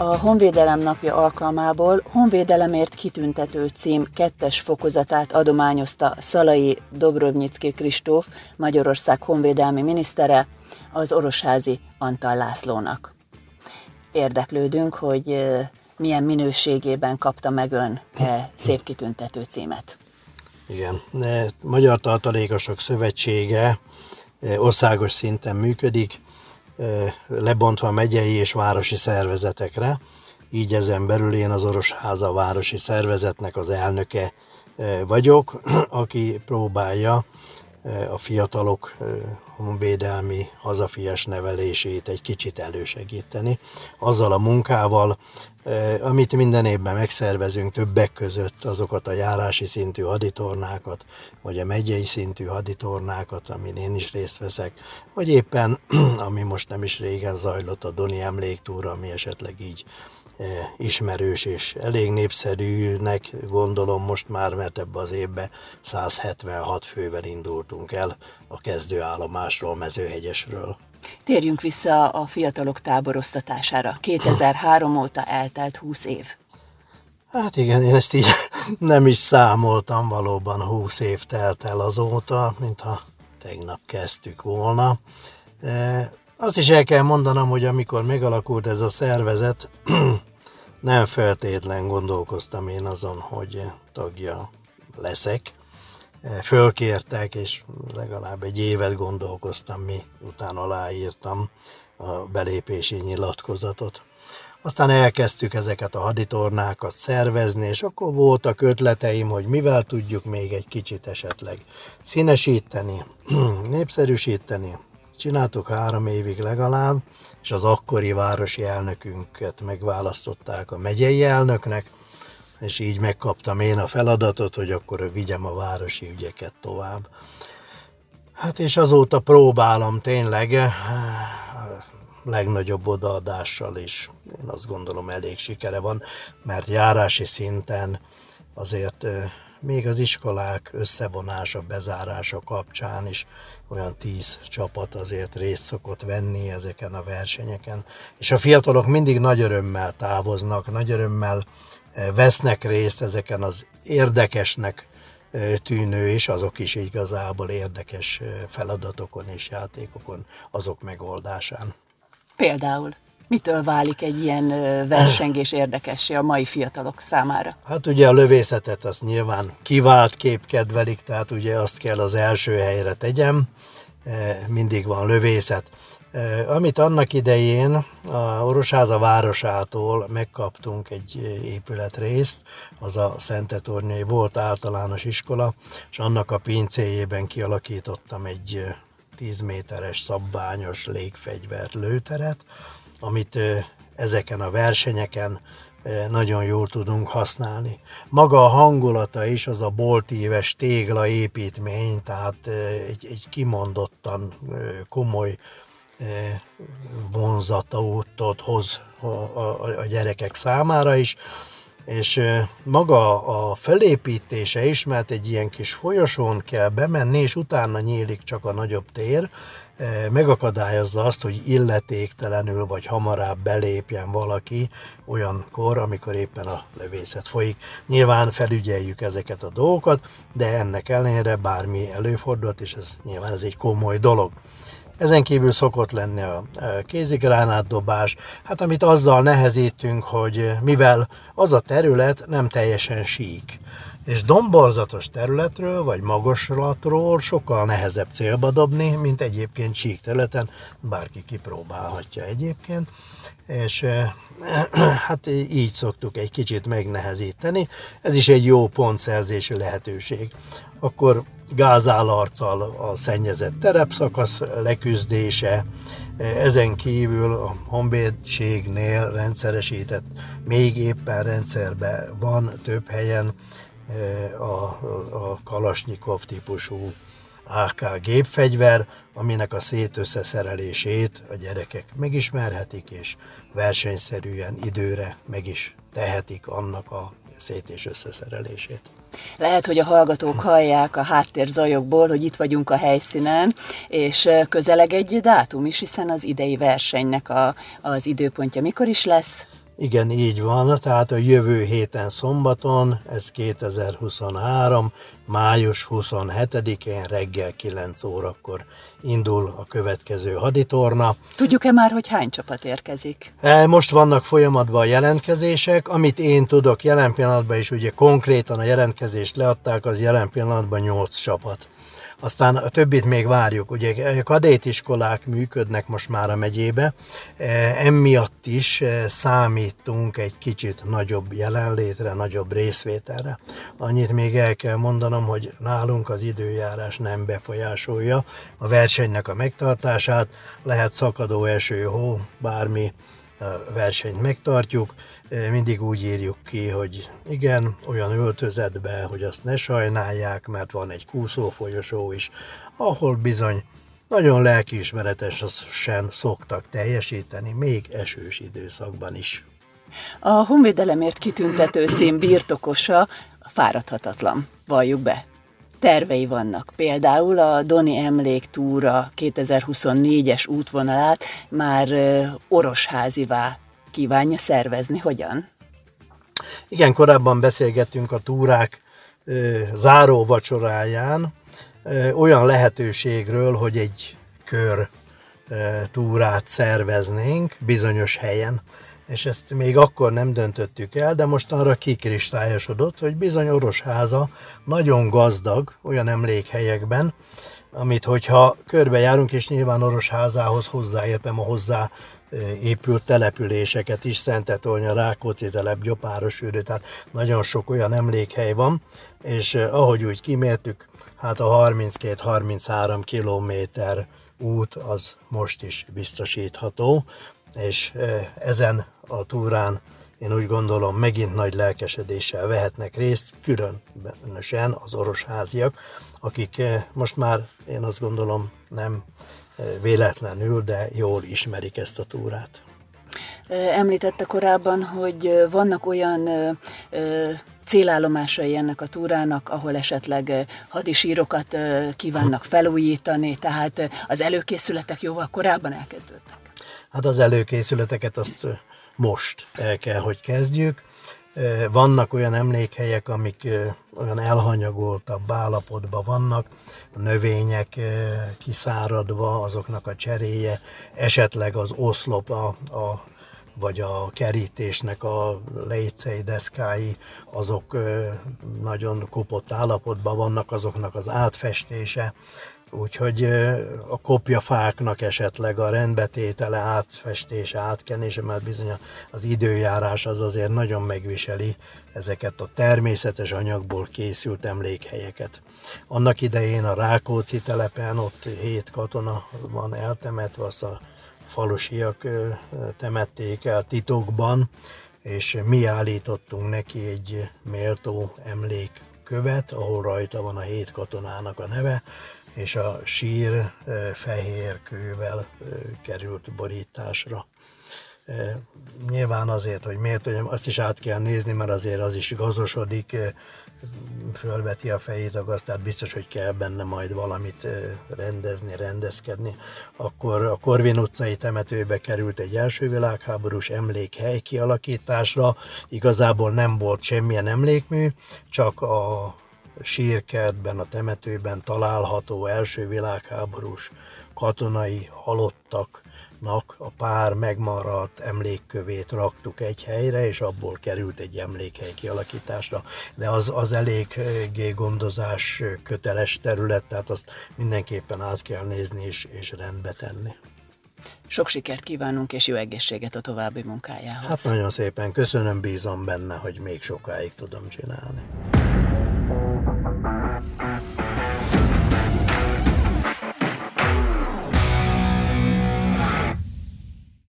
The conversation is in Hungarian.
A Honvédelem napja alkalmából Honvédelemért kitüntető cím kettes fokozatát adományozta Szalai Dobrovnyicki Kristóf, Magyarország honvédelmi minisztere, az orosházi Antal Lászlónak. Érdeklődünk, hogy milyen minőségében kapta meg ön e szép kitüntető címet. Igen, Magyar Tartalékosok Szövetsége országos szinten működik, lebontva megyei és városi szervezetekre. Így ezen belül én az Orosháza városi szervezetnek az elnöke vagyok, aki próbálja a fiatalok honvédelmi hazafias nevelését egy kicsit elősegíteni. Azzal a munkával, amit minden évben megszervezünk, többek között azokat a járási szintű haditornákat, vagy a megyei szintű haditornákat, amin én is részt veszek, vagy éppen, ami most nem is régen zajlott, a Doni emléktúra, ami esetleg így ismerős és elég népszerűnek gondolom most már, mert ebbe az évbe 176 fővel indultunk el a kezdőállomásról, Mezőhegyesről. Térjünk vissza a fiatalok táboroztatására. 2003 óta eltelt 20 év. Hát igen, én ezt így nem is számoltam, valóban 20 év telt el azóta, mintha tegnap kezdtük volna. Azt is el kell mondanom, hogy amikor megalakult ez a szervezet, nem feltétlen gondolkoztam én azon, hogy tagja leszek. Fölkértek, és legalább egy évet gondolkoztam, mi utána aláírtam a belépési nyilatkozatot. Aztán elkezdtük ezeket a haditornákat szervezni, és akkor voltak ötleteim, hogy mivel tudjuk még egy kicsit esetleg színesíteni, népszerűsíteni. Csináltuk három évig legalább, és az akkori városi elnökünket megválasztották a megyei elnöknek, és így megkaptam én a feladatot, hogy akkor vigyem a városi ügyeket tovább. Hát és azóta próbálom tényleg eh, legnagyobb odaadással is. Én azt gondolom elég sikere van, mert járási szinten azért eh, még az iskolák összevonása, bezárása kapcsán is olyan tíz csapat azért részt szokott venni ezeken a versenyeken. És a fiatalok mindig nagy örömmel távoznak, nagy örömmel eh, vesznek részt ezeken az érdekesnek eh, tűnő, és azok is igazából érdekes eh, feladatokon és játékokon, azok megoldásán. Például? Mitől válik egy ilyen versengés érdekessé a mai fiatalok számára? Hát ugye a lövészetet azt nyilván kivált kép kedvelik, tehát ugye azt kell az első helyre tegyem, mindig van lövészet. Amit annak idején a Orosháza városától megkaptunk egy épületrészt, az a Szentetornyai volt általános iskola, és annak a pincéjében kialakítottam egy 10 méteres szabványos légfegyvert lőteret, amit ezeken a versenyeken nagyon jól tudunk használni. Maga a hangulata is, az a boltíves tégla építmény, tehát egy, egy kimondottan komoly vonzatot hoz a, a, a gyerekek számára is, és maga a felépítése is, mert egy ilyen kis folyosón kell bemenni, és utána nyílik csak a nagyobb tér, megakadályozza azt, hogy illetéktelenül vagy hamarabb belépjen valaki olyankor, amikor éppen a lövészet folyik. Nyilván felügyeljük ezeket a dolgokat, de ennek ellenére bármi előfordult, és ez nyilván ez egy komoly dolog. Ezen kívül szokott lenni a kézigránátdobás, hát amit azzal nehezítünk, hogy mivel az a terület nem teljesen sík, és domborzatos területről vagy magaslatról sokkal nehezebb célba dobni, mint egyébként sík területen, bárki kipróbálhatja egyébként, és hát így szoktuk egy kicsit megnehezíteni. Ez is egy jó pontszerzési lehetőség. Akkor gázállarccal a szennyezett terepszakasz leküzdése, ezen kívül a honvédségnél rendszeresített, még éppen rendszerben van több helyen a, a Kalasnyikov típusú AK gépfegyver, aminek a szétösszeszerelését a gyerekek megismerhetik, és versenyszerűen időre meg is tehetik annak a szét- és összeszerelését. Lehet, hogy a hallgatók hallják a háttérzajokból, hogy itt vagyunk a helyszínen, és közeleg egy dátum is, hiszen az idei versenynek a, az időpontja mikor is lesz? Igen, így van, tehát a jövő héten szombaton, ez 2023, május 27-én reggel 9 órakor indul a következő haditorna. Tudjuk-e már, hogy hány csapat érkezik? E, most vannak folyamatban a jelentkezések, amit én tudok jelen pillanatban is, ugye konkrétan a jelentkezést leadták, az jelen pillanatban 8 csapat. Aztán a többit még várjuk. Ugye kadétiskolák működnek most már a megyébe, e, emiatt is e, számítunk egy kicsit nagyobb jelenlétre, nagyobb részvételre. Annyit még el kell mondanom, hogy nálunk az időjárás nem befolyásolja a versenynek a megtartását, lehet szakadó eső, hó, bármi, versenyt megtartjuk, mindig úgy írjuk ki, hogy igen, olyan öltözetbe, hogy azt ne sajnálják, mert van egy kúszó folyosó is, ahol bizony nagyon lelkiismeretesen szoktak teljesíteni, még esős időszakban is. A honvédelemért kitüntető cím birtokosa fáradhatatlan, valljuk be tervei vannak. Például a Doni Emléktúra 2024-es útvonalát már orosházivá kívánja szervezni. Hogyan? Igen, korábban beszélgettünk a túrák záró vacsoráján olyan lehetőségről, hogy egy kör túrát szerveznénk bizonyos helyen és ezt még akkor nem döntöttük el, de most arra kikristályosodott, hogy bizony Orosháza nagyon gazdag olyan emlékhelyekben, amit hogyha körbejárunk, és nyilván Orosházához hozzáértem a hozzá épült településeket is, Szentetolnya, Rákóczi telep, Gyopáros űrő, tehát nagyon sok olyan emlékhely van, és ahogy úgy kimértük, hát a 32-33 kilométer út az most is biztosítható, és ezen a túrán én úgy gondolom megint nagy lelkesedéssel vehetnek részt, különösen az orosháziak, akik most már én azt gondolom nem véletlenül, de jól ismerik ezt a túrát. Említette korábban, hogy vannak olyan célállomásai ennek a túrának, ahol esetleg hadisírokat kívánnak felújítani, tehát az előkészületek jóval korábban elkezdődtek. Hát az előkészületeket azt most el kell, hogy kezdjük. Vannak olyan emlékhelyek, amik olyan elhanyagoltabb állapotban vannak, a növények kiszáradva, azoknak a cseréje, esetleg az oszlop, a, a, vagy a kerítésnek a lécei deszkái, azok nagyon kopott állapotban vannak, azoknak az átfestése, Úgyhogy a kopjafáknak esetleg a rendbetétele, átfestése, átkenése, mert bizony az időjárás az azért nagyon megviseli ezeket a természetes anyagból készült emlékhelyeket. Annak idején a Rákóczi telepen ott hét katona van eltemetve, azt a falusiak temették el titokban, és mi állítottunk neki egy méltó emlékkövet, ahol rajta van a hét katonának a neve, és a sír fehér kővel került borításra. Nyilván azért, hogy miért, hogy azt is át kell nézni, mert azért az is gazosodik, fölveti a fejét a gaz, tehát biztos, hogy kell benne majd valamit rendezni, rendezkedni. Akkor a Korvin utcai temetőbe került egy első világháborús emlékhely kialakításra, igazából nem volt semmilyen emlékmű, csak a sírkertben, a temetőben található első világháborús katonai halottaknak a pár megmaradt emlékkövét raktuk egy helyre, és abból került egy emlékhely kialakításra. De az, az eléggé gondozás köteles terület, tehát azt mindenképpen át kell nézni és, és rendbe tenni. Sok sikert kívánunk, és jó egészséget a további munkájához. Hát nagyon szépen köszönöm, bízom benne, hogy még sokáig tudom csinálni.